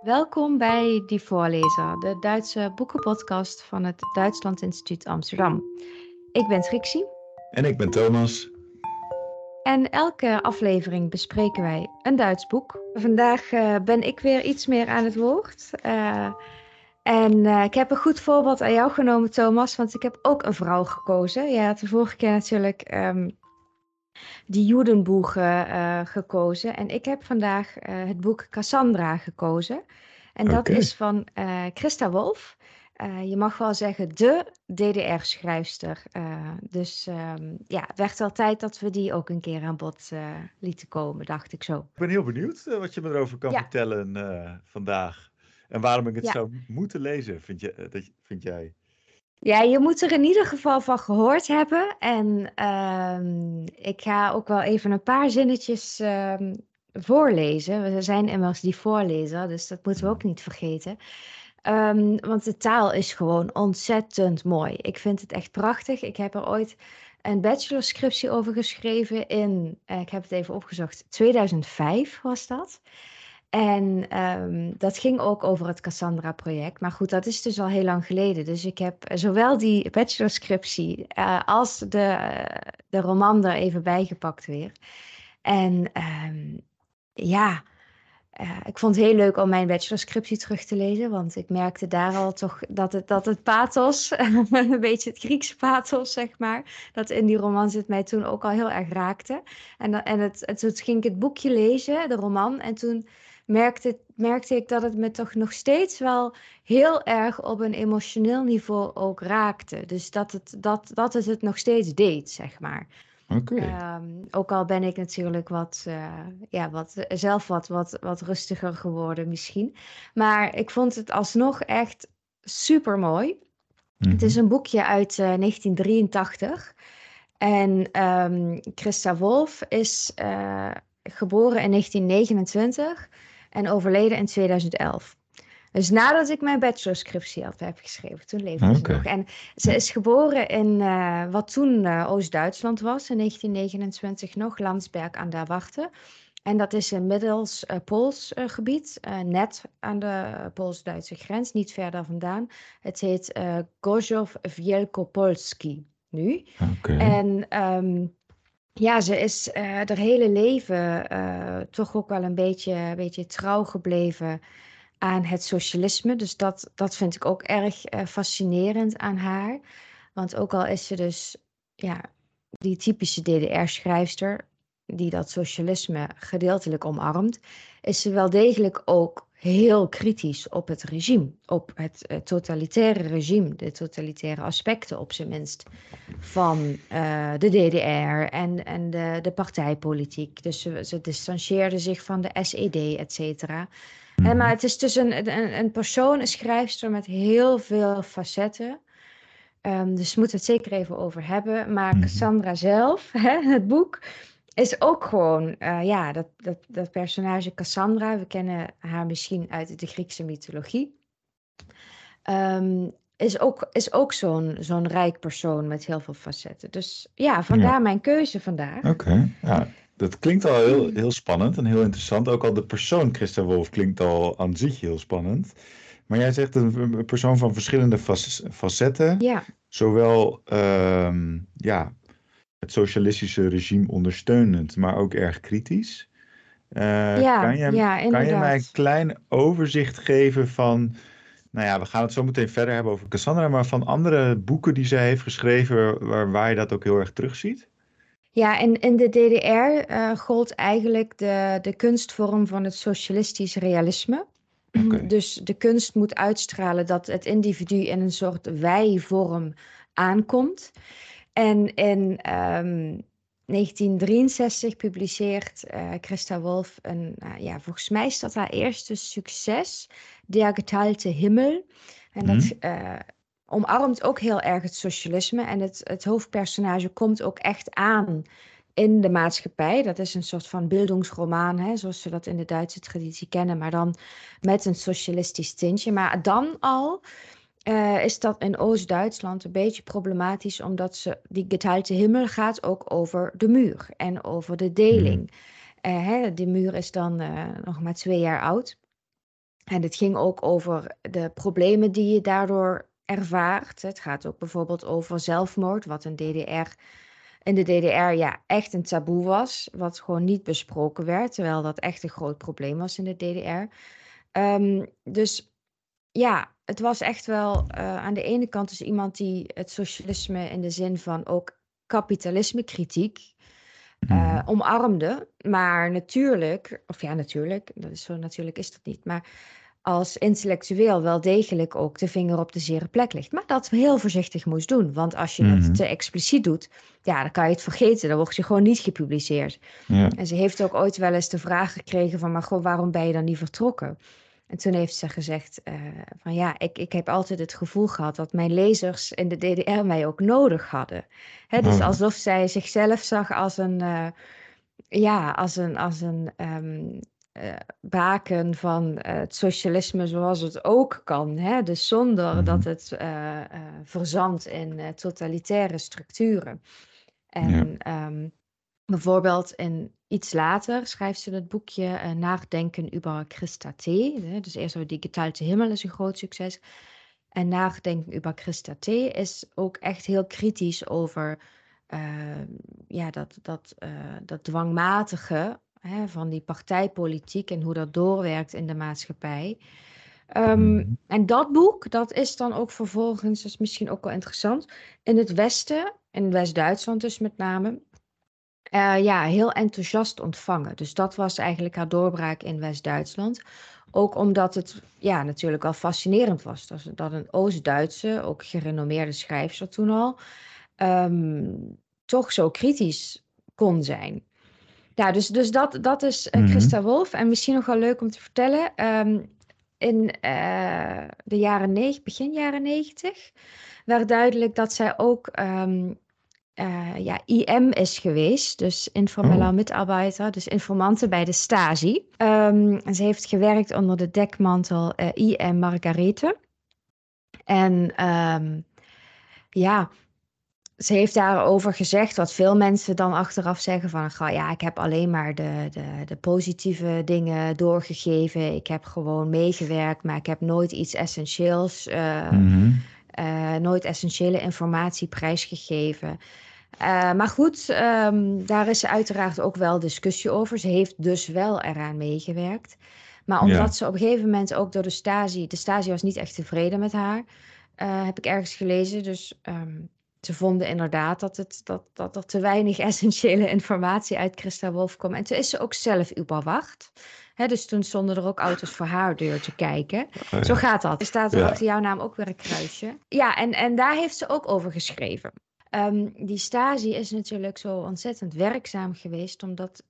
Welkom bij Die Voorlezer, de Duitse boekenpodcast van het Duitsland Instituut Amsterdam. Ik ben Trixie. En ik ben Thomas. En elke aflevering bespreken wij een Duits boek. Vandaag uh, ben ik weer iets meer aan het woord. Uh, en uh, ik heb een goed voorbeeld aan jou genomen, Thomas, want ik heb ook een vrouw gekozen. Jij had de vorige keer natuurlijk um, die Judenboeg uh, gekozen. En ik heb vandaag uh, het boek Cassandra gekozen. En dat okay. is van Christa Wolf. je mag wel zeggen de DDR-schrijfster. dus um, ja, het werd wel tijd dat we die ook een keer aan bod lieten komen, dacht ik zo. Ik ben heel benieuwd wat je me erover kan ja. vertellen vandaag. En waarom ik het ja. zou moeten lezen, vind, je, dat, vind jij? Ja, je moet er in ieder geval van gehoord hebben. En um, ik ga ook wel even een paar zinnetjes um, voorlezen. We zijn immers die voorlezer, dus dat moeten we ook niet vergeten. Um, want de taal is gewoon ontzettend mooi. Ik vind het echt prachtig. Ik heb er ooit een bachelorscriptie over geschreven in, uh, ik heb het even opgezocht, 2005 was dat. En um, dat ging ook over het Cassandra-project. Maar goed, dat is dus al heel lang geleden. Dus ik heb zowel die bachelorscriptie uh, als de, de roman er even bijgepakt weer. En um, ja, ik vond het heel leuk om mijn bachelorscriptie terug te lezen. Want ik merkte daar al toch dat het, dat het pathos, een beetje het Griekse pathos, zeg maar, dat in die roman zit, mij toen ook al heel erg raakte. En, en, het, en toen ging ik het boekje lezen, de roman, en toen merkte, merkte ik dat het me toch nog steeds wel heel erg op een emotioneel niveau ook raakte. Dus dat het, dat, dat het, het nog steeds deed, zeg maar. Okay. Um, ook al ben ik natuurlijk wat, uh, ja, wat, zelf wat, wat, wat rustiger geworden misschien. Maar ik vond het alsnog echt super mooi. Het is een boekje uit uh, 1983. En um, Christa Wolf is uh, geboren in 1929 en overleden in 2011. Dus nadat ik mijn bachelorscriptie had heb geschreven, toen leefde okay. ze nog. En ze is geboren in uh, wat toen uh, Oost-Duitsland was, in 1929 nog, Landsberg aan der Wachte. En dat is inmiddels uh, Pools gebied, net aan de Pools-Duitse grens, niet verder vandaan. Het heet uh, Wielkopolski nu. Okay. En um, ja, ze is uh, haar hele leven uh, toch ook wel een beetje, een beetje trouw gebleven aan het socialisme. Dus dat, dat vind ik ook erg uh, fascinerend aan haar. Want ook al is ze dus ja, die typische DDR-schrijfster, die dat socialisme gedeeltelijk omarmt, is ze wel degelijk ook heel kritisch op het regime, op het totalitaire regime, de totalitaire aspecten op zijn minst van uh, de DDR en, en de, de partijpolitiek. Dus ze, ze distancieerde zich van de SED, et cetera. Mm. maar het is dus een, een, een persoon, een schrijfster met heel veel facetten. Um, dus we moeten het zeker even over hebben. Maar mm. Cassandra zelf, hè, het boek, is ook gewoon, uh, ja, dat, dat, dat personage Cassandra, we kennen haar misschien uit de Griekse mythologie, um, is ook, is ook zo'n zo'n rijk persoon met heel veel facetten. Dus ja, vandaar ja. mijn keuze vandaag. Oké, okay. ja, dat klinkt al heel, heel spannend en heel interessant. Ook al de persoon Christa Wolf klinkt al aan zich heel spannend. Maar jij zegt een persoon van verschillende facetten. Ja. Zowel um, ja, het socialistische regime ondersteunend, maar ook erg kritisch. Uh, ja, kan, je, ja, kan je mij een klein overzicht geven van, nou ja, we gaan het zo meteen verder hebben over Cassandra, maar van andere boeken die zij heeft geschreven waar, waar je dat ook heel erg terugziet? Ja, in, in de DDR uh, gold eigenlijk de, de kunstvorm van het socialistisch realisme. Okay. Dus de kunst moet uitstralen dat het individu in een soort wij-vorm aankomt. En in um, 1963 publiceert uh, Christa Wolf een, uh, ja, volgens mij is dat haar eerste succes, Der geteilte Himmel. En dat mm. uh, omarmt ook heel erg het socialisme. En het, het hoofdpersonage komt ook echt aan in de maatschappij. Dat is een soort van beeldingsroman, hè, zoals we dat in de Duitse traditie kennen, maar dan met een socialistisch tintje. Maar dan al uh, is dat in Oost-Duitsland een beetje problematisch, omdat ze, die geteilte himmel gaat ook over de muur en over de deling. Uh, hè, de muur is dan uh, nog maar twee jaar oud. En het ging ook over de problemen die je daardoor ervaart. Het gaat ook bijvoorbeeld over zelfmoord, wat in, DDR, in de DDR ja, echt een taboe was, wat gewoon niet besproken werd, terwijl dat echt een groot probleem was in de DDR. Ehm, dus ja, het was echt wel uh, aan de ene kant dus iemand die het socialisme in de zin van ook kapitalisme kritiek uh, omarmde. Maar natuurlijk, of ja, natuurlijk, dat is zo natuurlijk is dat niet. Maar als intellectueel wel degelijk ook de vinger op de zere plek ligt. Maar dat heel voorzichtig moest doen. Want als je het mhm. te expliciet doet, ja, dan kan je het vergeten. Dan word je gewoon niet gepubliceerd. Ja. En ze heeft ook ooit wel eens de vraag gekregen van... maar goh, waarom ben je dan niet vertrokken? En toen heeft ze gezegd uh, van ja, ik, ik heb altijd het gevoel gehad dat mijn lezers in de DDR mij ook nodig hadden. Hè, dus oh. alsof zij zichzelf zag als een, uh, ja, als een, als een um, uh, baken van het socialisme zoals het ook kan. Hè? Dus zonder mm dat het verzandt in totalitaire structuren. En ja. um, bijvoorbeeld in iets later schrijft ze het boekje uh, Nadenken über Christa T. Dus eerst zo Die Geteilte Himmel is een groot succes. En Nadenken über Christa T. is ook echt heel kritisch over uh, ja, dat, dat, uh, dat dwangmatige hè, van die partijpolitiek en hoe dat doorwerkt in de maatschappij. Um, en dat boek, dat is dan ook vervolgens, dat is misschien ook wel interessant, in het Westen, in West-Duitsland dus met name, uh, ja, heel enthousiast ontvangen. Dus dat was eigenlijk haar doorbraak in West-Duitsland. Ook omdat het ja, natuurlijk wel fascinerend was. Dat, dat een Oost-Duitse, ook gerenommeerde schrijfster toen al, um, toch zo kritisch kon zijn. Ja, dus, dus dat, dat is uh, Christa Wolf. En misschien nog wel leuk om te vertellen. Um, in uh, de jaren 90, begin jaren 90, werd duidelijk dat zij ook um, uh, ja, IM is geweest, dus informele oh. mitarbeiter, dus informanten bij de Stasi. Um, en ze heeft gewerkt onder de dekmantel uh, IM Margarethe. En um, ja, ze heeft daarover gezegd wat veel mensen dan achteraf zeggen van... ja, ik heb alleen maar de, de, de positieve dingen doorgegeven. Ik heb gewoon meegewerkt, maar ik heb nooit iets essentieels... Uh, mm -hmm. Uh, nooit essentiële informatie prijsgegeven. Uh, maar goed, um, daar is uiteraard ook wel discussie over. Ze heeft dus wel eraan meegewerkt. Maar omdat ja. ze op een gegeven moment ook door de Stasi... De Stasi was niet echt tevreden met haar, uh, heb ik ergens gelezen. Dus um, ze vonden inderdaad dat, het, dat, dat er te weinig essentiële informatie uit Christa Wolf kwam. En toen is ze ook zelf überwacht. He, dus toen stonden er ook auto's voor haar deur te kijken. Oh, ja. Zo gaat dat. Er staat er ja. achter jouw naam ook weer een kruisje. Ja, en, en daar heeft ze ook over geschreven. Um, die Stasi is natuurlijk zo ontzettend werkzaam geweest, omdat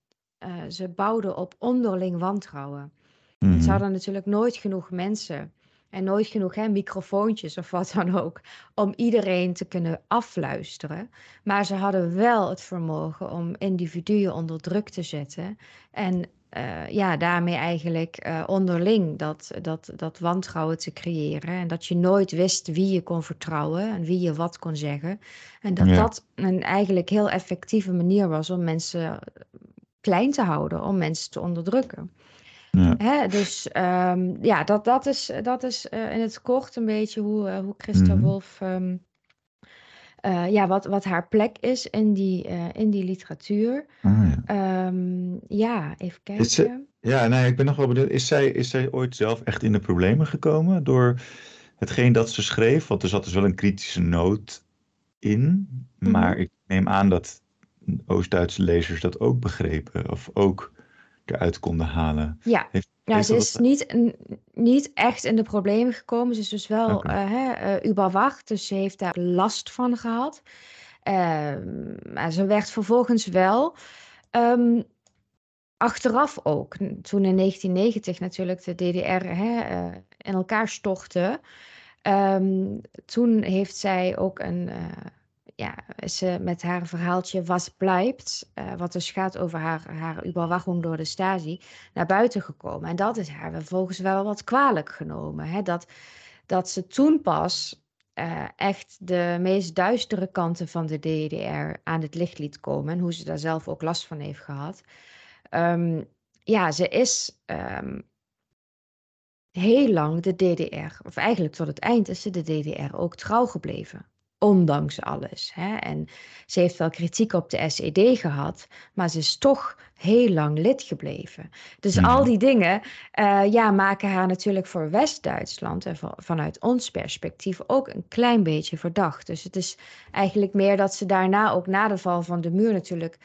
uh, ze bouwden op onderling wantrouwen. Mm -hmm. Ze hadden natuurlijk nooit genoeg mensen en nooit genoeg hè, microfoontjes of wat dan ook, om iedereen te kunnen afluisteren. Maar ze hadden wel het vermogen om individuen onder druk te zetten en uh, ja, daarmee eigenlijk uh, onderling dat, dat, dat wantrouwen te creëren. En dat je nooit wist wie je kon vertrouwen en wie je wat kon zeggen. En dat ja. dat een eigenlijk heel effectieve manier was om mensen klein te houden, om mensen te onderdrukken. Ja. Hè, dus um, ja, dat, dat is, dat is uh, in het kort een beetje hoe, hoe Christa mm. Wolf um, uh, ja, wat, wat haar plek is in die, uh, in die literatuur. Ah, ja. Um, ja, even kijken. Ze, ja, nee, ik ben nog wel benieuwd. Is zij, is zij ooit zelf echt in de problemen gekomen door hetgeen dat ze schreef? Want er zat dus wel een kritische noot in. Maar mm -hmm. ik neem aan dat Oost-Duitse lezers dat ook begrepen. Of ook eruit konden halen. Ja. Heeft, ja, ze is niet, niet echt in de problemen gekomen. Ze is dus wel okay. uh, überwacht, dus ze heeft daar last van gehad. Uh, maar ze werd vervolgens wel um, achteraf ook, toen in 1990 natuurlijk de DDR hè, uh, in elkaar stortte. Um, toen heeft zij ook een ja, ze met haar verhaaltje Was blijft, uh, wat dus gaat over haar, haar door de Stasi, naar buiten gekomen. En dat is haar vervolgens wel wat kwalijk genomen. Hè? Dat, dat ze toen pas uh, echt de meest duistere kanten van de DDR aan het licht liet komen. En hoe ze daar zelf ook last van heeft gehad. Um, ja, ze is um, heel lang de DDR, of eigenlijk tot het eind is ze de DDR ook trouw gebleven. Ondanks alles. Hè? En ze heeft wel kritiek op de SED gehad, maar ze is toch heel lang lid gebleven. Dus Mhm. al die dingen eh, ja, maken haar natuurlijk voor West-Duitsland en van- vanuit ons perspectief ook een klein beetje verdacht. Dus het is eigenlijk meer dat ze daarna, ook na de val van de muur natuurlijk,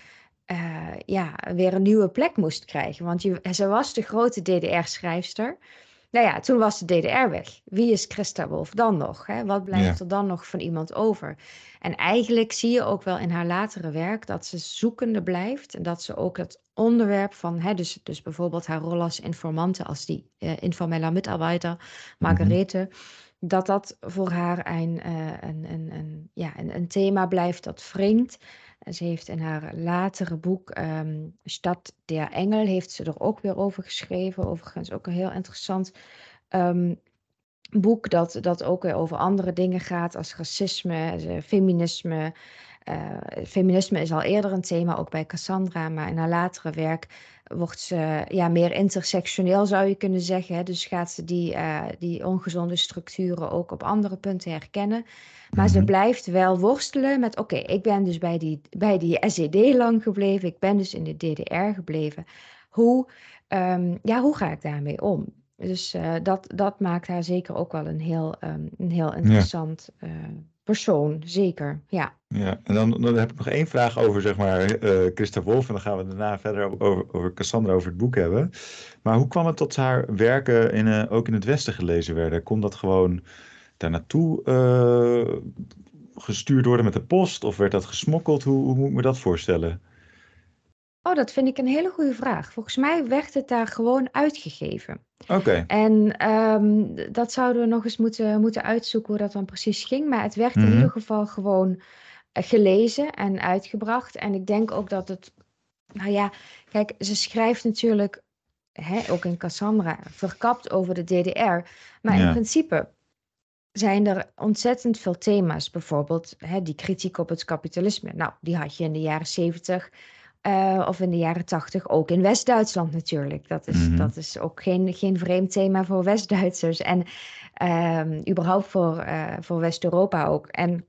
eh, ja, weer een nieuwe plek moest krijgen. Want je, ze was de grote DDR-schrijfster. Nou ja, toen was de DDR weg. Wie is Christa Wolf dan nog? Hè? Wat blijft Ja. er dan nog van iemand over? En eigenlijk zie je ook wel in haar latere werk dat ze zoekende blijft. En dat ze ook het onderwerp van, hè, dus, dus bijvoorbeeld haar rol als informante, als die eh, informele mitarbeiter, Margarethe, dat dat voor haar een, eh, een, een, een, ja, een, een thema blijft dat wringt. Ze heeft in haar latere boek ehm Stad der Engel, heeft ze er ook weer over geschreven. Overigens ook een heel interessant ehm, boek dat, dat ook weer over andere dingen gaat als racisme, eh, feminisme. Eh, feminisme is al eerder een thema, ook bij Cassandra, maar in haar latere werk wordt ze ja, meer intersectioneel, zou je kunnen zeggen. Dus gaat ze die, eh, die ongezonde structuren ook op andere punten herkennen. Maar ze Mhm. blijft wel worstelen met: oké, ik ben dus bij die, bij die SED lang gebleven, ik ben dus in de DDR gebleven. Hoe, ehm, ja, hoe ga ik daarmee om? Dus eh, dat, dat maakt haar zeker ook wel een heel, ehm, een heel interessant eh, persoon, zeker. Ja. Ja, en dan, dan heb ik nog één vraag over, zeg maar, eh Christa Wolf. En dan gaan we daarna verder over, over Cassandra, over het boek hebben. Maar hoe kwam het tot haar werken in, eh, ook in het Westen gelezen werden? Kon dat gewoon daar naartoe eh, gestuurd worden met de post? Of werd dat gesmokkeld? Hoe, hoe moet ik me dat voorstellen? Dat vind ik een hele goede vraag. Volgens mij werd het daar gewoon uitgegeven. Oké, En ehm, dat zouden we nog eens moeten, moeten uitzoeken hoe dat dan precies ging. Maar het werd in Mhm. ieder geval gewoon eh, gelezen en uitgebracht. En ik denk ook dat het, nou ja, kijk, ze schrijft natuurlijk, hè, ook in Cassandra, verkapt over de DDR. Maar in principe zijn er ontzettend veel thema's. Bijvoorbeeld hè, die kritiek op het kapitalisme. Nou, die had je in de jaren zeventig. Eh, of in de jaren tachtig, ook in West-Duitsland natuurlijk. Dat is, Mhm. dat is ook geen, geen vreemd thema voor West-Duitsers. En ehm, überhaupt voor, eh, voor West-Europa ook. En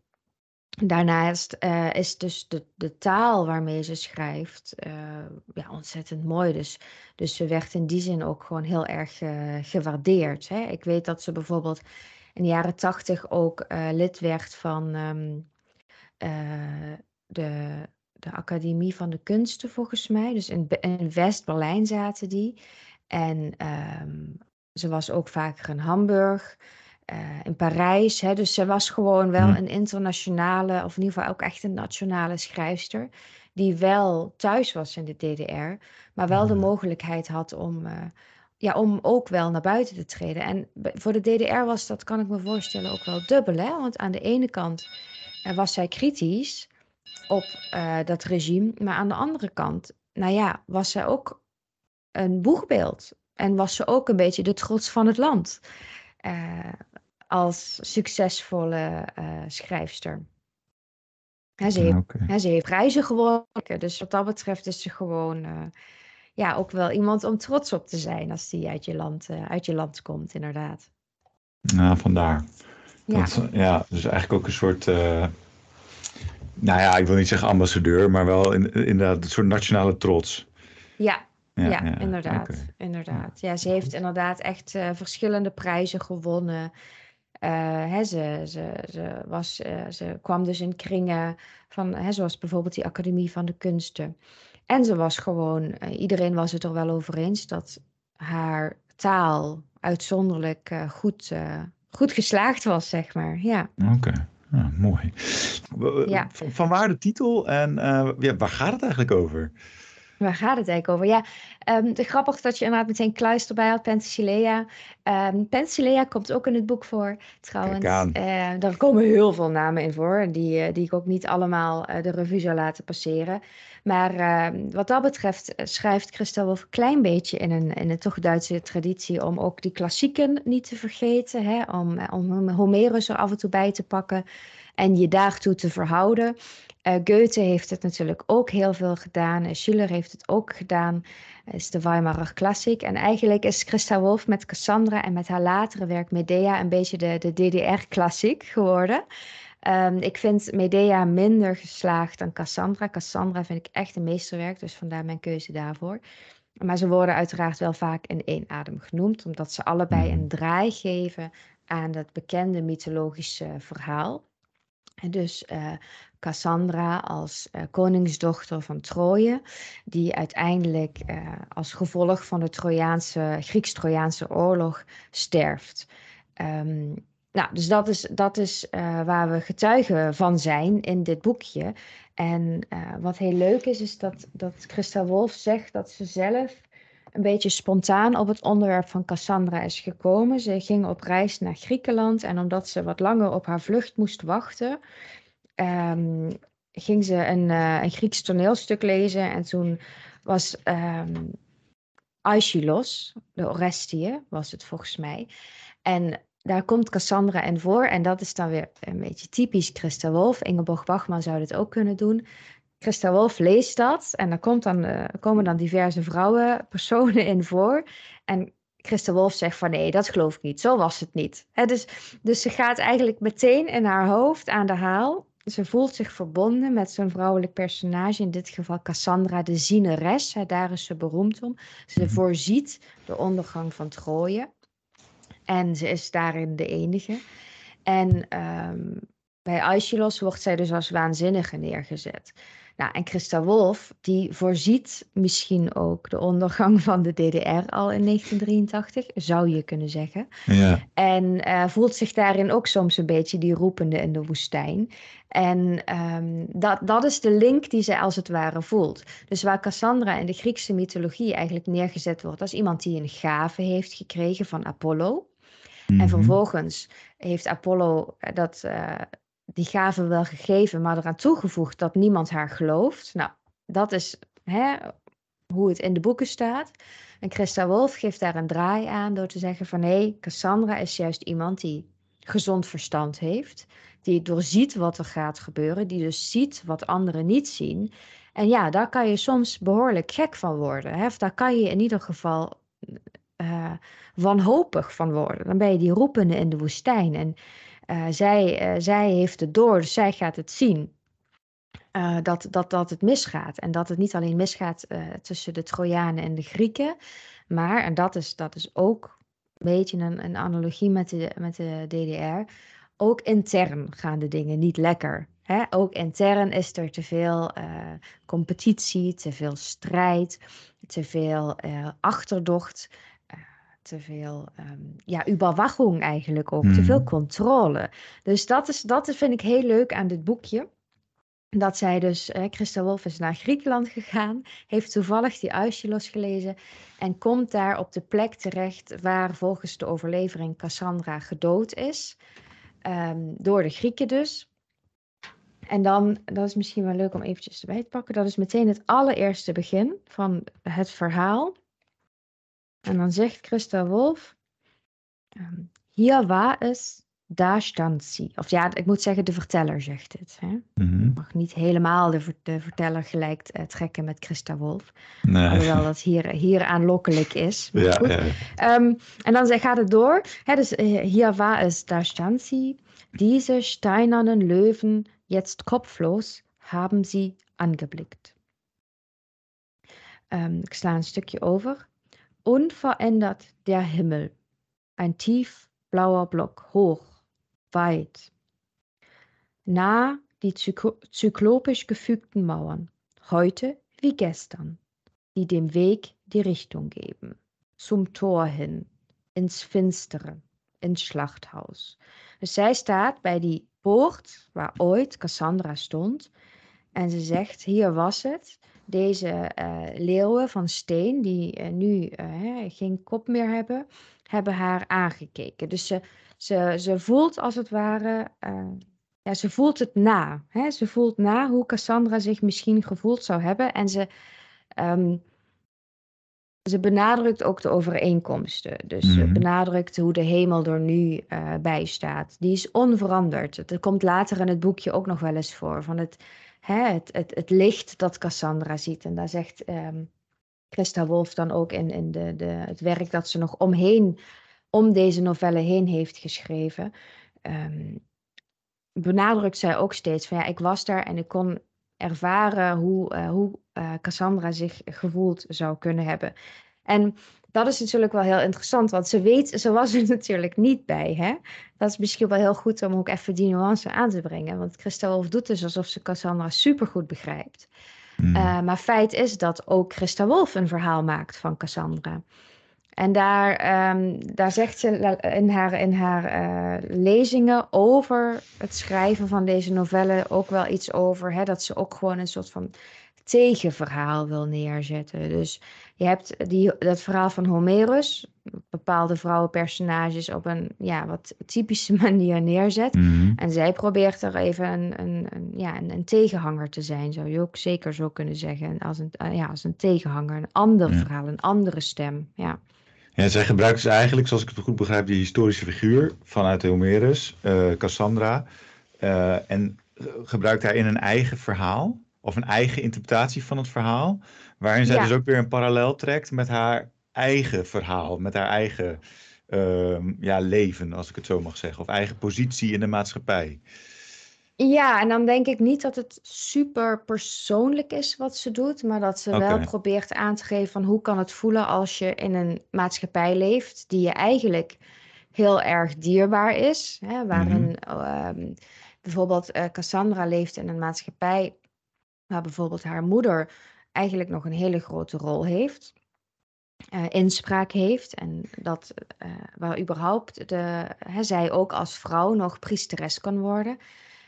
daarnaast eh, is dus de, de taal waarmee ze schrijft ja, ontzettend mooi. Dus, dus ze werd in die zin ook gewoon heel erg gewaardeerd. Hè? Ik weet dat ze bijvoorbeeld in de jaren tachtig ook lid werd van ehm, eh, de, de Academie van de Kunsten, volgens mij. Dus in, in West-Berlijn zaten die. En ehm, ze was ook vaker in Hamburg, eh, in Parijs. Hè? Dus ze was gewoon wel Hmm. een internationale, of in ieder geval ook echt een nationale schrijfster. Die wel thuis was in de DDR, maar wel de Mhm. mogelijkheid had om, eh, ja, om ook wel naar buiten te treden. En voor de DDR was dat, kan ik me voorstellen, ook wel dubbel. Hè? Want aan de ene kant eh, was zij kritisch op eh, dat regime, maar aan de andere kant, nou ja, was zij ook een boegbeeld. En was ze ook een beetje de trots van het land. eh, als succesvolle eh, schrijfster. Ze, heeft, oké. hè, ze heeft prijzen gewonnen. Dus wat dat betreft is ze gewoon ja, ook wel iemand om trots op te zijn als die uit je land, uit je land komt, inderdaad. Nou, vandaar. Ja, Dat, ja, dus eigenlijk ook een soort, nou ja, ik wil niet zeggen ambassadeur, maar wel in, inderdaad een soort nationale trots. ja, Ja, ja, inderdaad. inderdaad. Ja, ze heeft inderdaad echt eh, verschillende prijzen gewonnen. Eh, hè, ze, ze, ze, was, eh, ze kwam dus in kringen van, hè, zoals bijvoorbeeld die Academie van de Kunsten. En ze was gewoon, iedereen was het er wel over eens dat haar taal uitzonderlijk goed, goed geslaagd was, zeg maar. Ja. Oké, mooi. Ja. Van, van waar de titel en eh, ja, waar gaat het eigenlijk over? Waar gaat het eigenlijk over? Ja, ehm de grappig dat je inderdaad meteen Kluis erbij had, Penthesilea. Ehm Penthesilea komt ook in het boek voor, trouwens. Eh, daar komen heel veel namen in voor, die, eh, die ik ook niet allemaal de revue zou laten passeren. Maar ehm, wat dat betreft schrijft Christel Wolf een klein beetje in een, in een toch Duitse traditie om ook die klassieken niet te vergeten. Hè? Om, om Homerus er af en toe bij te pakken. En je daartoe te verhouden. Uh, Goethe heeft het natuurlijk ook heel veel gedaan. Uh, Schiller heeft het ook gedaan. Uh, is de Weimarer Klassiek. En eigenlijk is Christa Wolf met Cassandra en met haar latere werk Medea een beetje de, de DDR-klassiek geworden. Um, ik vind Medea minder geslaagd dan Cassandra. Cassandra vind ik echt een meesterwerk, dus vandaar mijn keuze daarvoor. Maar ze worden uiteraard wel vaak in één adem genoemd, omdat ze allebei een draai geven aan dat bekende mythologische verhaal. En dus uh, Cassandra als uh, koningsdochter van Troje, die uiteindelijk uh, als gevolg van de Trojaanse, Grieks-Trojaanse oorlog sterft. Um, nou, dus dat is, dat is waar we getuigen van zijn in dit boekje. En wat heel leuk is, is dat, dat Christa Wolf zegt dat ze zelf een beetje spontaan op het onderwerp van Cassandra is gekomen. Ze ging op reis naar Griekenland en omdat ze wat langer op haar vlucht moest wachten, um, ging ze een, uh, een Grieks toneelstuk lezen. En toen was um, Aeschylus, de Orestie, was het volgens mij. En daar komt Cassandra in voor. En dat is dan weer een beetje typisch Christa Wolf. Ingeborg Bachman zou dit ook kunnen doen. Christa Wolf leest dat en er komt dan, uh, komen dan diverse vrouwen, personen in voor. En Christa Wolf zegt van nee, dat geloof ik niet, zo was het niet. dus, dus ze gaat eigenlijk meteen in haar hoofd aan de haal. Ze voelt zich verbonden met zo'n vrouwelijk personage, in dit geval Cassandra de Zieneres. daar is ze beroemd om. Ze mhm. voorziet de ondergang van Troje. En ze is daarin de enige. En um, bij Aeschylus wordt zij dus als waanzinnige neergezet. Nou, en Christa Wolf, die voorziet misschien ook de ondergang van de DDR al in 1983, zou je kunnen zeggen. Ja. En uh, voelt zich daarin ook soms een beetje die roepende in de woestijn. En um, dat, dat is de link die zij als het ware voelt. Dus waar Cassandra in de Griekse mythologie eigenlijk neergezet wordt als iemand die een gave heeft gekregen van Apollo. En mhm. vervolgens heeft Apollo eh, dat, uh, die gave wel gegeven, maar eraan toegevoegd dat niemand haar gelooft. Nou, dat is hè, hoe het in de boeken staat. En Christa Wolf geeft daar een draai aan door te zeggen van hé, Cassandra is juist iemand die gezond verstand heeft, die doorziet wat er gaat gebeuren, die dus ziet wat anderen niet zien. En ja, daar kan je soms behoorlijk gek van worden. Hè? Daar kan je in ieder geval uh, wanhopig van worden. Dan ben je die roepende in de woestijn. En uh, zij, uh, zij heeft het door, dus zij gaat het zien. Uh, dat, dat, dat het misgaat. En dat het niet alleen misgaat tussen de Trojanen en de Grieken. Maar, en dat is, dat is ook een beetje een, een analogie met de, met de DDR. Ook intern gaan de dingen niet lekker. Hè? Ook intern is er te veel competitie, te veel strijd, te veel achterdocht te veel um, ja, überwachung eigenlijk ook, te veel hmm. controle. Dus dat, is, dat vind ik heel leuk aan dit boekje. Dat zij dus, eh, Christa Wolf is naar Griekenland gegaan, heeft toevallig die Aeschylus gelezen en komt daar op de plek terecht waar volgens de overlevering Cassandra gedood is. Um, door de Grieken dus. En dan, dat is misschien wel leuk om eventjes erbij te pakken, dat is meteen het allereerste begin van het verhaal. En dan zegt Christa Wolf, um, hier war es, daar stand sie. Of ja, ik moet zeggen, de verteller zegt het. Hè? Mm mag niet helemaal de, de verteller gelijk uh, trekken met Christa Wolf. Nee. Hoewel dat hier, hier aanlokkelijk is. Ja, ja. Um, en dan gaat het door. Hè, dus, uh, hier war es, daar stand sie. Diese steinernen Löwen, jetzt kopflos, haben sie angeblickt. Um, ik sla een stukje over. Unverändert der Himmel, ein tiefblauer Block, hoch, weit. Nah die zyklopisch gefügten Mauern, heute wie gestern, die dem Weg die Richtung geben, zum Tor hin, ins Finstere, ins Schlachthaus. Dus zij staat bij die poort waar ooit Cassandra stond en ze zegt, hier was het. Deze uh, leeuwen van steen, die uh, nu uh, geen kop meer hebben, hebben haar aangekeken. Dus ze, ze, ze voelt als het ware, ja, ze voelt het na. Hè? Ze voelt na hoe Cassandra zich misschien gevoeld zou hebben. En ze, um, ze benadrukt ook de overeenkomsten. Dus ze Mhm. benadrukt hoe de hemel er nu eh, bij staat. Die is onveranderd. Het komt later in het boekje ook nog wel eens voor. Van het, het, het, het licht dat Cassandra ziet. En daar zegt ehm, Christa Wolf dan ook in, in de, de, het werk dat ze nog omheen, om deze novelle heen heeft geschreven. ehm, benadrukt zij ook steeds van ja, ik was daar en ik kon ervaren hoe, eh, hoe eh, Cassandra zich gevoeld zou kunnen hebben. En dat is natuurlijk wel heel interessant, want ze weet, ze was er natuurlijk niet bij. Hè? Dat is misschien wel heel goed om ook even die nuance aan te brengen. Want Christa Wolf doet dus alsof ze Cassandra supergoed begrijpt. Mhm. Uh, maar feit is dat ook Christa Wolf een verhaal maakt van Cassandra. En daar, um, daar zegt ze in haar, in haar uh, lezingen over het schrijven van deze novelle ook wel iets over. Hè, dat ze ook gewoon een soort van tegenverhaal wil neerzetten. Dus je hebt die, dat verhaal van Homerus, bepaalde vrouwenpersonages op een ja, wat typische manier neerzet. Mhm. En zij probeert er even een, een, een ja, een, een, tegenhanger te zijn, zou je ook zeker zo kunnen zeggen. Als een, uh, ja, als een tegenhanger, een ander Ja. verhaal, een andere stem. Ja. Ja, zij gebruikt dus eigenlijk, zoals ik het goed begrijp, die historische figuur vanuit Homerus, eh, Cassandra. eh, en gebruikt daarin een eigen verhaal, of een eigen interpretatie van het verhaal. Waarin zij Ja. dus ook weer een parallel trekt met haar eigen verhaal, met haar eigen ehm, ja, leven, als ik het zo mag zeggen. Of eigen positie in de maatschappij. Ja, en dan denk ik niet dat het super persoonlijk is wat ze doet, maar dat ze wel probeert aan te geven van hoe kan het voelen als je in een maatschappij leeft die je eigenlijk heel erg dierbaar is. Hè, waarin ehm, bijvoorbeeld eh, Cassandra leeft in een maatschappij waar bijvoorbeeld haar moeder eigenlijk nog een hele grote rol heeft. eh, inspraak heeft en dat eh, waar überhaupt de, hè, zij ook als vrouw nog priesteres kan worden.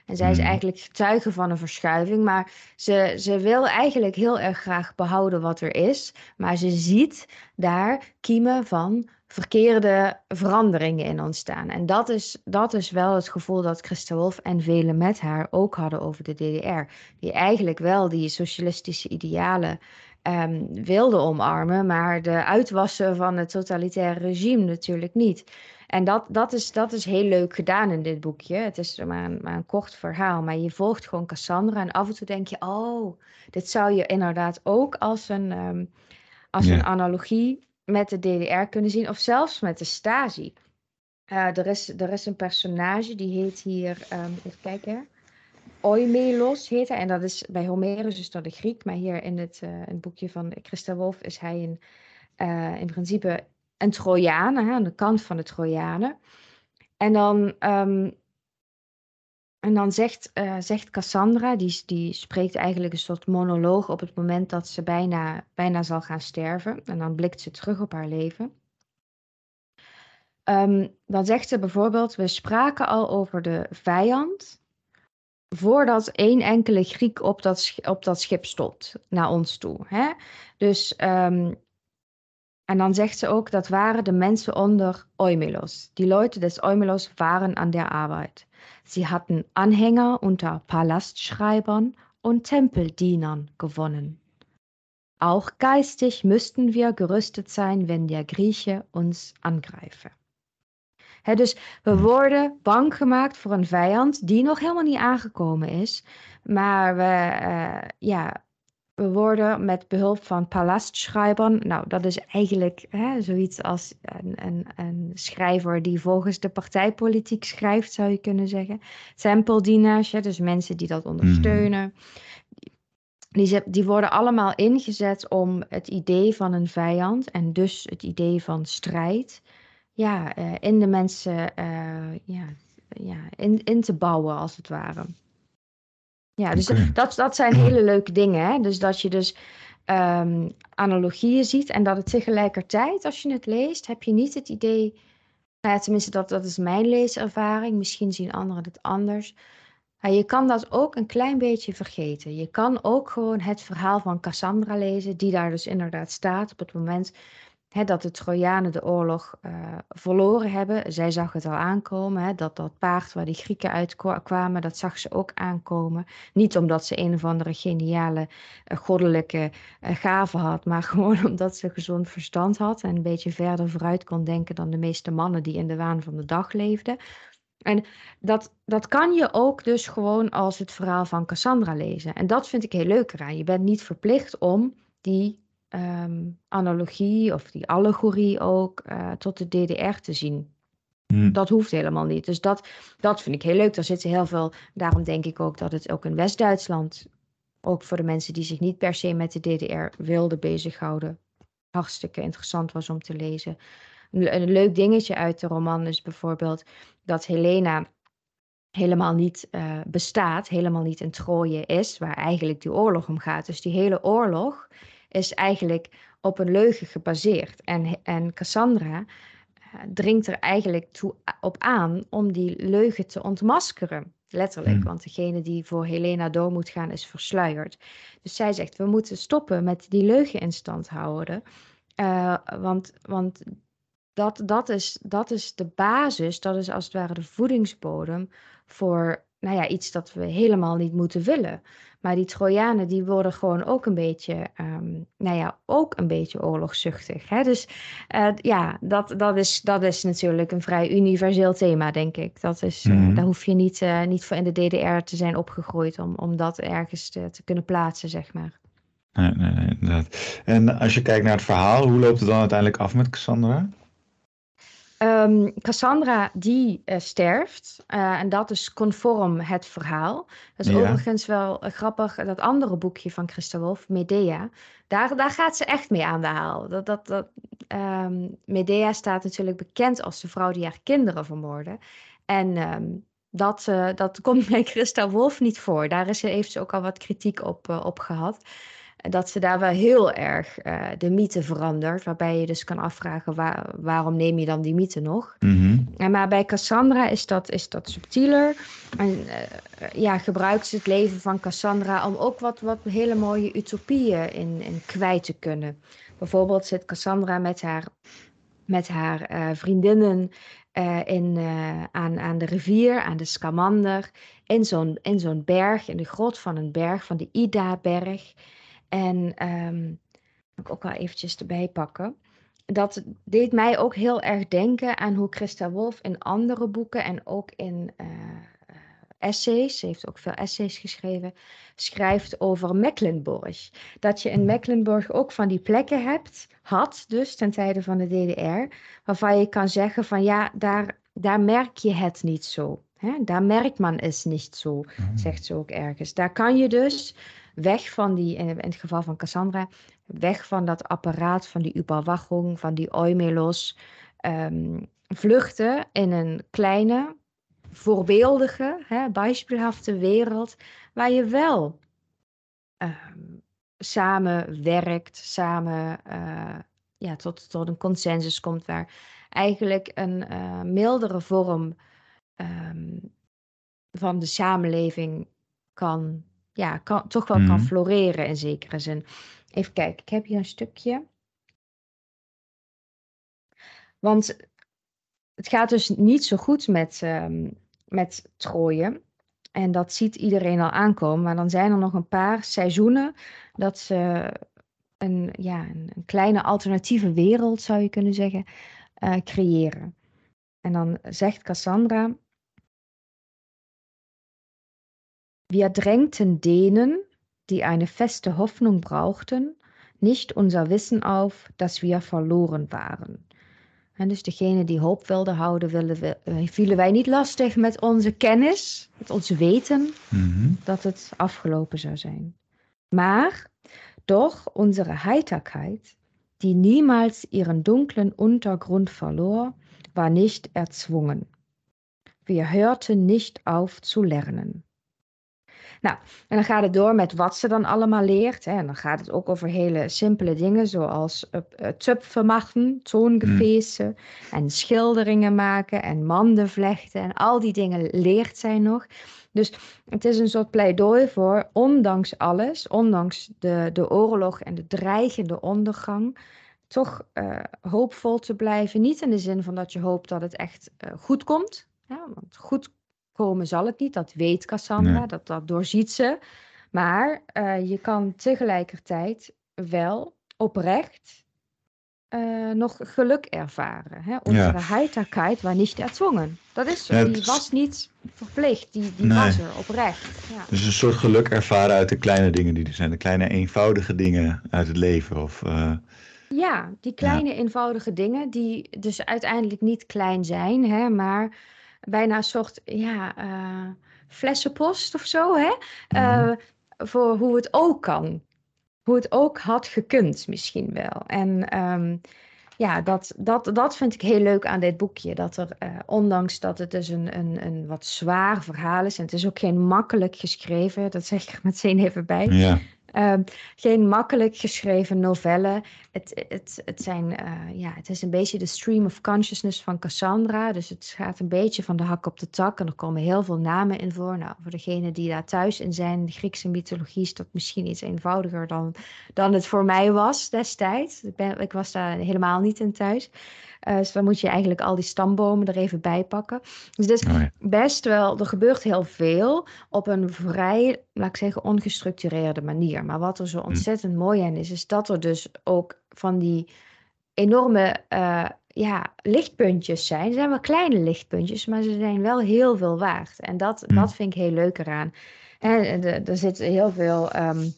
En zij is Mhm. eigenlijk getuige van een verschuiving, maar ze, ze wil eigenlijk heel erg graag behouden wat er is. Maar ze ziet daar kiemen van verkeerde veranderingen in ontstaan. En dat is, dat is wel het gevoel dat Christa Wolf en velen met haar ook hadden over de DDR. Die eigenlijk wel die socialistische idealen ehm, wilden omarmen, maar de uitwassen van het totalitaire regime natuurlijk niet. En dat, dat, is, dat is heel leuk gedaan in dit boekje. Het is maar een, maar een kort verhaal, maar je volgt gewoon Cassandra en af en toe denk je, oh, dit zou je inderdaad ook als een, ehm, als Ja. een analogie met de DDR kunnen zien, of zelfs met de Stasi. Eh, er, is, er is een personage die heet hier, ehm, even kijken, Oimelos heet hij. En dat is bij Homerus is dat de Griek, maar hier in het, in het boekje van Christa Wolf is hij een, eh, in principe een Trojanen, hè, aan de kant van de Trojanen. En dan, ehm, en dan zegt, eh, zegt Cassandra, die, die spreekt eigenlijk een soort monoloog op het moment dat ze bijna, bijna zal gaan sterven. En dan blikt ze terug op haar leven. Ehm, dan zegt ze bijvoorbeeld, we spraken al over de vijand voordat één enkele Griek op dat, op dat schip stond, naar ons toe. Hè? Dus, ehm, en dan zegt ze ook, dat waren de mensen onder Eumelos. Die Leute des Eumelos waren an der Arbeit. Sie hatten Anhänger unter Palastschreibern und Tempeldienern gewonnen. Auch geistig müssten wir gerüstet sein, wenn der Grieche uns angreife. Hè, dus we worden bang gemaakt voor een vijand die nog helemaal niet aangekomen is. Maar we, eh, ja, we worden met behulp van palastschrijvers, nou dat is eigenlijk hè, zoiets als een, een, een schrijver die volgens de partijpolitiek schrijft, zou je kunnen zeggen. Tempeldieners, hè, dus mensen die dat ondersteunen. Die, ze- die worden allemaal ingezet om het idee van een vijand en dus het idee van strijd ja, eh, in de mensen eh, ja, ja, in, in te bouwen, als het ware. Ja, dus dat, dat zijn hele leuke dingen. Hè? Dus dat je dus ehm, analogieën ziet en dat het tegelijkertijd, als je het leest, heb je niet het idee, nou ja, tenminste dat, dat is mijn leeservaring, misschien zien anderen het anders. Maar je kan dat ook een klein beetje vergeten. Je kan ook gewoon het verhaal van Cassandra lezen, die daar dus inderdaad staat op het moment dat de Trojanen de oorlog uh, verloren hebben. Zij zag het al aankomen, dat dat paard waar die Grieken uitkwamen, dat zag ze ook aankomen. Niet omdat ze een of andere geniale uh, goddelijke uh, gave had, maar gewoon omdat ze gezond verstand had en een beetje verder vooruit kon denken dan de meeste mannen die in de waan van de dag leefden. En dat, dat kan je ook dus gewoon als het verhaal van Cassandra lezen. En dat vind ik heel leuk eraan. Je bent niet verplicht om die um, analogie of die allegorie ook uh, tot de DDR te zien. Hmm. Dat hoeft helemaal niet. Dus dat, dat vind ik heel leuk. Daar zitten heel veel. Daarom denk ik ook dat het ook in West-Duitsland, ook voor de mensen die zich niet per se met de DDR wilden bezighouden, hartstikke interessant was om te lezen. Een, een leuk dingetje uit de roman is bijvoorbeeld dat Helena helemaal niet uh, bestaat, helemaal niet een Troje is, waar eigenlijk die oorlog om gaat. Dus die hele oorlog is eigenlijk op een leugen gebaseerd. En, en Cassandra uh, dringt er eigenlijk toe, op aan om die leugen te ontmaskeren. Letterlijk, hmm. want degene die voor Helena door moet gaan is versluierd. Dus zij zegt, we moeten stoppen met die leugen in stand houden. Uh, want, want dat, dat, is, dat is de basis, dat is als het ware de voedingsbodem voor nou ja, iets dat we helemaal niet moeten willen. Maar die Trojanen die worden gewoon ook een beetje, um, nou ja, ook een beetje oorlogszuchtig. Hè? Dus uh, ja, dat, dat, is, dat is natuurlijk een vrij universeel thema, denk ik. Dat is, uh, mm. Daar hoef je niet, uh, niet voor in de DDR te zijn opgegroeid om, om dat ergens te, te kunnen plaatsen, zeg maar. Nee, nee, nee, inderdaad. En als je kijkt naar het verhaal, hoe loopt het dan uiteindelijk af met Cassandra? Um, Cassandra die uh, sterft uh, en dat is conform het verhaal. Dat is ja. overigens wel uh, grappig, dat andere boekje van Christa Wolf, Medea, daar, daar gaat ze echt mee aan de haal. Dat, dat, dat, um, Medea staat natuurlijk bekend als de vrouw die haar kinderen vermoordde. En um, dat, dat komt bij Christa Wolf niet voor. Daar is, heeft ze ook al wat kritiek op, op gehad dat ze daar wel heel erg uh, de mythe verandert. Waarbij je dus kan afvragen waar, waarom neem je dan die mythe nog. Mm en maar bij Cassandra is dat, is dat subtieler. En uh, ja, gebruikt ze het leven van Cassandra om ook wat, wat hele mooie utopieën in, in kwijt te kunnen. Bijvoorbeeld zit Cassandra met haar, met haar uh, vriendinnen in, aan, aan de rivier, aan de Scamander, in zo'n zo'n berg, in de grot van een berg, van de Ida-berg. En um, ik ook wel eventjes erbij pakken. Dat deed mij ook heel erg denken aan hoe Christa Wolf in andere boeken en ook in uh, essays, ze heeft ook veel essays geschreven, schrijft over Mecklenburg. Dat je in Mecklenburg ook van die plekken hebt, had dus ten tijde van de DDR, waarvan je kan zeggen van ja, daar, daar merk je het niet zo. Hè? Daar merkt man het niet zo, hmm. zegt ze ook ergens. Daar kan je dus weg van die, in het geval van Cassandra, weg van dat apparaat van die Überwachung, van die oimelos, um, vluchten in een kleine, voorbeeldige, hè, wereld, waar je wel um, samen werkt, samen uh, ja, tot, tot een consensus komt, waar eigenlijk een uh, mildere vorm um, van de samenleving kan ja, kan, toch wel kan mhm. floreren in zekere zin. Even kijken, ik heb hier een stukje. Want het gaat dus niet zo goed met, um, met Troje. En dat ziet iedereen al aankomen. Maar dan zijn er nog een paar seizoenen dat ze een, ja, een, een kleine alternatieve wereld, zou je kunnen zeggen, uh, creëren. En dan zegt Cassandra, Wir drängten denen, die eine feste Hoffnung brauchten, nicht unser Wissen auf, dass wir verloren waren. En dus degene die hoop wilde houden, willen we, eh, vielen wij niet lastig met onze kennis, met ons weten, mhm. dat het afgelopen zou zijn. Maar doch unsere Heiterkeit, die niemals ihren dunklen Untergrund verlor, war nicht erzwungen. Wir hörten nicht auf zu lernen. Nou, en dan gaat het door met wat ze dan allemaal leert. Hè. En dan gaat het ook over hele simpele dingen, zoals uh, uh, Zupfvermachen, toongefeesten en schilderingen maken en manden vlechten. En al die dingen leert zij nog. Dus het is een soort pleidooi voor, ondanks alles, ondanks de, de oorlog en de dreigende ondergang, toch uh, hoopvol te blijven. Niet in de zin van dat je hoopt dat het echt uh, goed komt. want goed komen zal het niet, dat weet Cassandra, dat, dat doorziet ze. Maar uh, je kan tegelijkertijd wel oprecht nog geluk ervaren. Hè? Onze ja. heiterkeit was niet erzwongen. Dat is zo. Ja, die was niet verplicht, die, die nee. was er oprecht. Ja. Dus een soort geluk ervaren uit de kleine dingen die er zijn, de kleine eenvoudige dingen uit het leven. Of, ja, die kleine eenvoudige dingen die dus uiteindelijk niet klein zijn, hè, maar bijna een soort ja, uh, flessenpost of zo, hè? Uh, voor hoe het ook kan. Hoe het ook had gekund misschien wel. En um, ja, dat, dat, dat vind ik heel leuk aan dit boekje. Dat er, uh, ondanks dat het dus een, een, een wat zwaar verhaal is, en het is ook geen makkelijk geschreven, dat zeg ik er meteen even bij. Ja. Ehm, geen makkelijk geschreven novelle. Het, het, het, zijn, uh, ja, het is een beetje de stream of consciousness van Cassandra. Dus het gaat een beetje van de hak op de tak. En er komen heel veel namen in voor. Nou, voor degene die daar thuis in zijn, de Griekse mythologie is dat misschien iets eenvoudiger dan, dan het voor mij was destijds. Ik, ben, ik was daar helemaal niet in thuis. Uh, dus dan moet je eigenlijk al die stambomen er even bij pakken. Dus het is oh best wel, er gebeurt heel veel op een vrij, laat ik zeggen, ongestructureerde manier. Maar wat er zo hm. ontzettend mooi aan is, is dat er dus ook van die enorme uh, ja, lichtpuntjes zijn. Ze zijn wel kleine lichtpuntjes, maar ze zijn wel heel veel waard. En dat, hm. dat vind ik heel leuk eraan. En er zit heel veel um,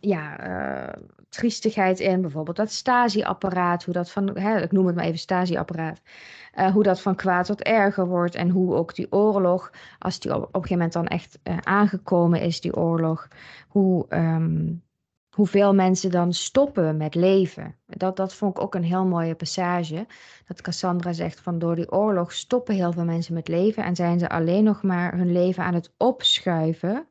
ja, uh, triestigheid in. Bijvoorbeeld dat Stasi-apparaat, hoe dat van, hè, ik noem het maar even Stasi-apparaat. Uh, hoe dat van kwaad tot erger wordt en hoe ook die oorlog, als die op, een gegeven moment dan echt uh, aangekomen is, die oorlog, hoe, um, hoeveel mensen dan stoppen met leven. Dat, dat vond ik ook een heel mooie passage. Dat Cassandra zegt van door die oorlog stoppen heel veel mensen met leven en zijn ze alleen nog maar hun leven aan het opschuiven.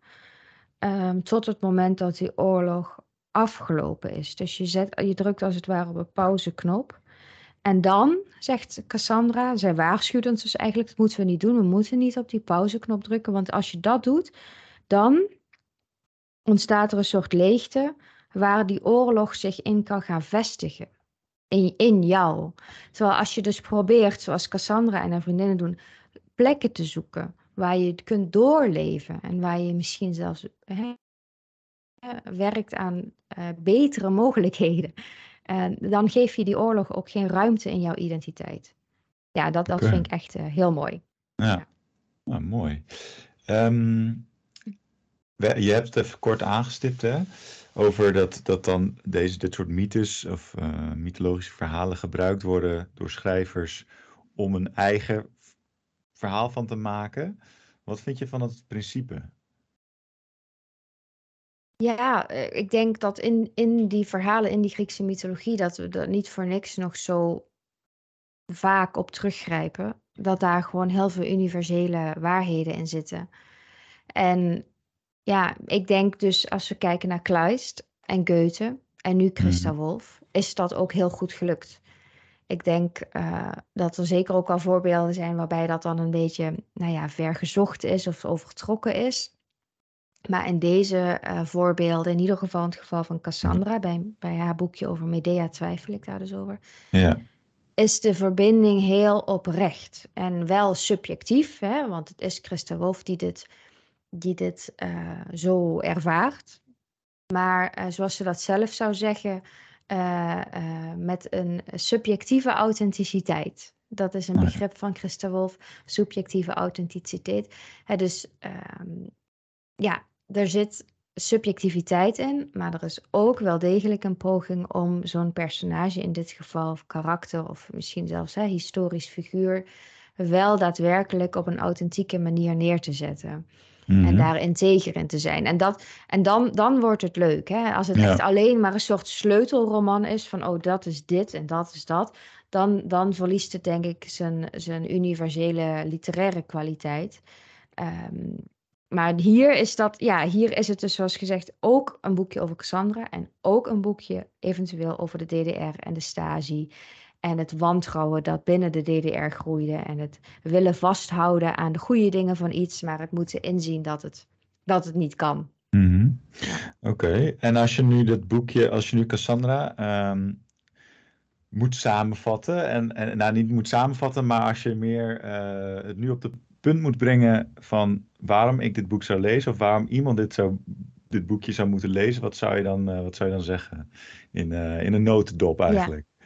Um, tot het moment dat die oorlog afgelopen is. Dus je, zet, je drukt als het ware op een pauzeknop. En dan, zegt Cassandra, zij waarschuwt ons dus eigenlijk, dat moeten we niet doen. We moeten niet op die pauzeknop drukken, want als je dat doet, dan ontstaat er een soort leegte waar die oorlog zich in kan gaan vestigen. In, jou. Terwijl als je dus probeert, zoals Cassandra en haar vriendinnen doen, plekken te zoeken waar je kunt doorleven en waar je misschien zelfs hè, werkt aan uh, betere mogelijkheden, uh, dan geef je die oorlog ook geen ruimte in jouw identiteit. Ja, dat, dat vind ik echt uh, heel mooi. Ja, ja. Nou, mooi. Um, je hebt het even kort aangestipt, hè? Over dat, dat dan deze, dit soort mythes of mythologische verhalen gebruikt worden door schrijvers om een eigen verhaal van te maken. Wat vind je van het principe? Ja, eh, ik denk dat in, in die verhalen, in die Griekse mythologie, dat we er niet voor niks nog zo vaak op teruggrijpen. Dat daar gewoon heel veel universele waarheden in zitten. En ja, ik denk dus als we kijken naar Kleist en Goethe en nu Christa mhm. Wolf, is dat ook heel goed gelukt. Ik denk uh, dat er zeker ook al voorbeelden zijn waarbij dat dan een beetje, nou ja, vergezocht is of overtrokken is. Maar in deze uh, voorbeelden, in ieder geval in het geval van Cassandra, bij, bij haar boekje over Medea twijfel ik daar dus over, ja. is de verbinding heel oprecht en wel subjectief, hè, want het is Christa Wolf die dit, die dit uh, zo ervaart. Maar uh, zoals ze dat zelf zou zeggen, met een subjectieve authenticiteit. Dat is een begrip van Christa Wolf, subjectieve authenticiteit. Hè, dus ehm, ja, er zit subjectiviteit in, maar er is ook wel degelijk een poging om zo'n personage, in dit geval of karakter of misschien zelfs hè, historisch figuur, wel daadwerkelijk op een authentieke manier neer te zetten. En mhm. daar integer in te zijn. En, dat, en dan, dan wordt het leuk. Hè? Als het echt alleen maar een soort sleutelroman is van oh, dat is dit en dat is dat. Dan, dan verliest het denk ik zijn, zijn universele literaire kwaliteit. Um, maar hier is, dat, ja, hier is het dus zoals gezegd ook een boekje over Cassandra en ook een boekje eventueel over de DDR en de Stasi. En het wantrouwen dat binnen de DDR groeide en het willen vasthouden aan de goede dingen van iets, maar het moeten inzien dat het, dat het niet kan. Mm Oké, en als je nu dat boekje, als je nu Cassandra, um, moet samenvatten. En, en nou, niet moet samenvatten, maar als je meer eh, het nu op het punt moet brengen van waarom ik dit boek zou lezen of waarom iemand dit, zou, dit boekje zou moeten lezen, wat zou je dan, uh, wat zou je dan zeggen? In, uh, in een notendop eigenlijk. Ja.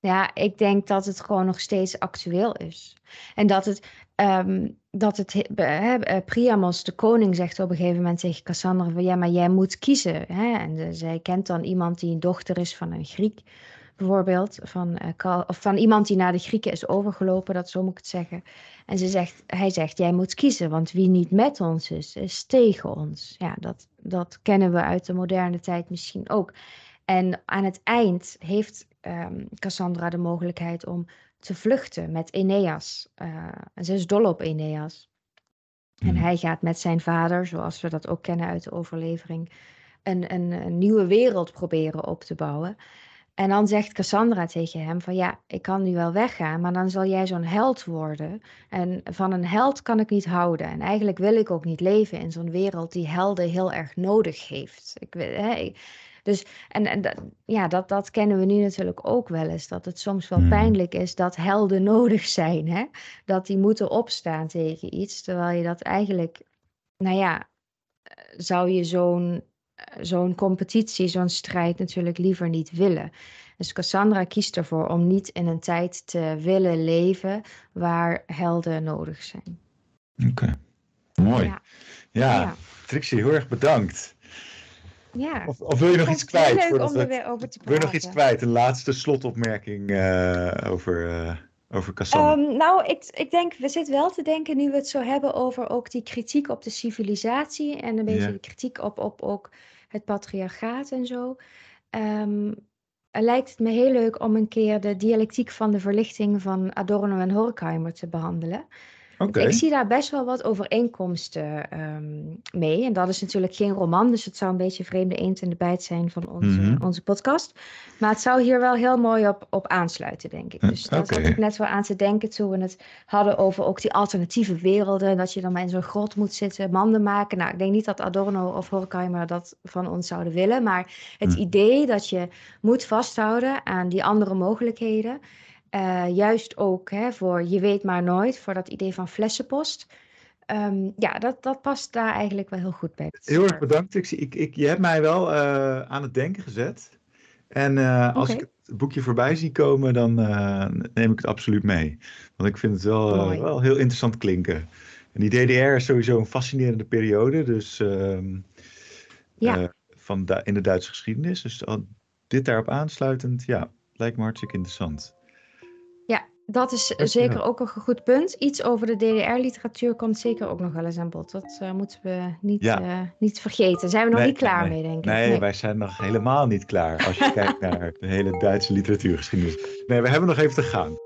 ja, ik denk dat het gewoon nog steeds actueel is. En dat het, um, dat het he, Priamos, de koning, zegt op een gegeven moment tegen Cassandra van ja, maar jij moet kiezen. Hè? En zij kent dan iemand die een dochter is van een Griek bijvoorbeeld, van, uh, of van iemand die naar de Grieken is overgelopen, dat zo moet ik het zeggen. En ze zegt, hij zegt, jij moet kiezen, want wie niet met ons is, is tegen ons. Ja, dat, dat kennen we uit de moderne tijd misschien ook. En aan het eind heeft um, Cassandra de mogelijkheid om te vluchten met Eneas. Uh, en ze is dol op Eneas. En hmm. hij gaat met zijn vader, zoals we dat ook kennen uit de overlevering, een, een, een nieuwe wereld proberen op te bouwen. En dan zegt Cassandra tegen hem van ja, ik kan nu wel weggaan, maar dan zal jij zo'n held worden. En van een held kan ik niet houden. En eigenlijk wil ik ook niet leven in zo'n wereld die helden heel erg nodig heeft. Ik, hè, dus, en, en ja, dat, dat kennen we nu natuurlijk ook wel eens. Dat het soms wel hmm. pijnlijk is dat helden nodig zijn. Hè? Dat die moeten opstaan tegen iets. Terwijl je dat eigenlijk, nou ja, zou je zo'n zo'n competitie, zo'n strijd natuurlijk liever niet willen. Dus Cassandra kiest ervoor om niet in een tijd te willen leven waar helden nodig zijn. Oké, mooi. Ja. ja, Trixie, heel erg bedankt. Ja. Of, of wil je nog iets kwijt? Weer over te praten. Wil je nog iets kwijt? Een laatste slotopmerking uh, over, uh, over Cassandra? Um, nou, ik, ik denk, we zitten wel te denken nu we het zo hebben over ook die kritiek op de civilisatie en een beetje de kritiek op, op ook het patriarchaat en zo. Um, lijkt het me heel leuk om een keer de dialectiek van de verlichting van Adorno en Horkheimer te behandelen. Ik zie daar best wel wat overeenkomsten um, mee. En dat is natuurlijk geen roman, dus het zou een beetje vreemde eend in de bijt zijn van onze, mhm. onze podcast. Maar het zou hier wel heel mooi op, op aansluiten, denk ik. Dus daar zat ik net wel aan te denken toen we het hadden over ook die alternatieve werelden. Dat je dan maar in zo'n grot moet zitten, manden maken. Nou, ik denk niet dat Adorno of Horkheimer dat van ons zouden willen. Maar het mhm. idee dat je moet vasthouden aan die andere mogelijkheden. Uh, juist ook hè, voor je weet maar nooit, voor dat idee van flessenpost. Um, ja, dat, dat past daar eigenlijk wel heel goed bij. Heel erg bedankt. Ik, ik, ik, je hebt mij wel uh, aan het denken gezet. En uh, als ik het boekje voorbij zie komen, dan neem ik het absoluut mee. Want ik vind het wel, wel heel interessant klinken. En die DDR is sowieso een fascinerende periode. Dus um, ja. van in de Duitse geschiedenis. Dus dit daarop aansluitend, ja, lijkt me hartstikke interessant. Dat is zeker ook een goed punt. Iets over de DDR-literatuur komt zeker ook nog wel eens aan bod. Dat uh, moeten we niet, ja. uh, niet vergeten. Zijn we nog niet klaar mee, denk ik. Nee, nee, wij zijn nog helemaal niet klaar. Als je kijkt naar de hele Duitse literatuurgeschiedenis. Nee, we hebben nog even te gaan.